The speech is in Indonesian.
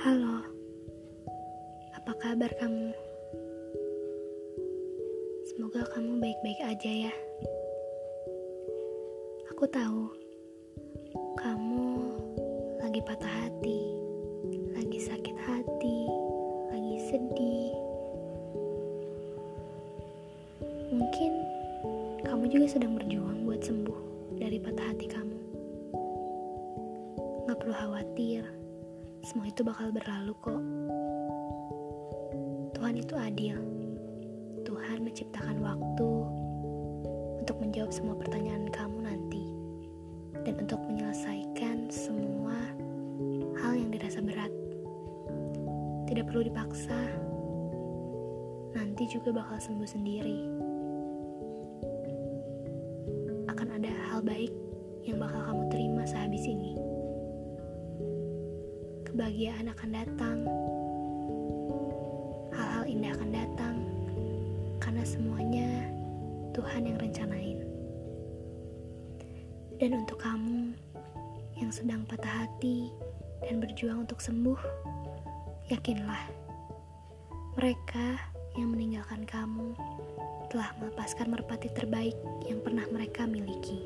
Halo, apa kabar kamu? Semoga kamu baik-baik aja ya. Aku tahu kamu lagi patah hati, lagi sakit hati, lagi sedih. Mungkin kamu juga sedang berjuang buat sembuh dari patah hati kamu. Gak perlu khawatir semua itu bakal berlalu kok. Tuhan itu adil. Tuhan menciptakan waktu untuk menjawab semua pertanyaan kamu nanti dan untuk menyelesaikan semua hal yang dirasa berat. Tidak perlu dipaksa, nanti juga bakal sembuh sendiri. Akan ada hal baik yang bakal kamu terima sehabis ini. Kebahagiaan akan datang, hal-hal indah akan datang karena semuanya Tuhan yang rencanain. Dan untuk kamu yang sedang patah hati dan berjuang untuk sembuh, yakinlah mereka yang meninggalkan kamu telah melepaskan merpati terbaik yang pernah mereka miliki.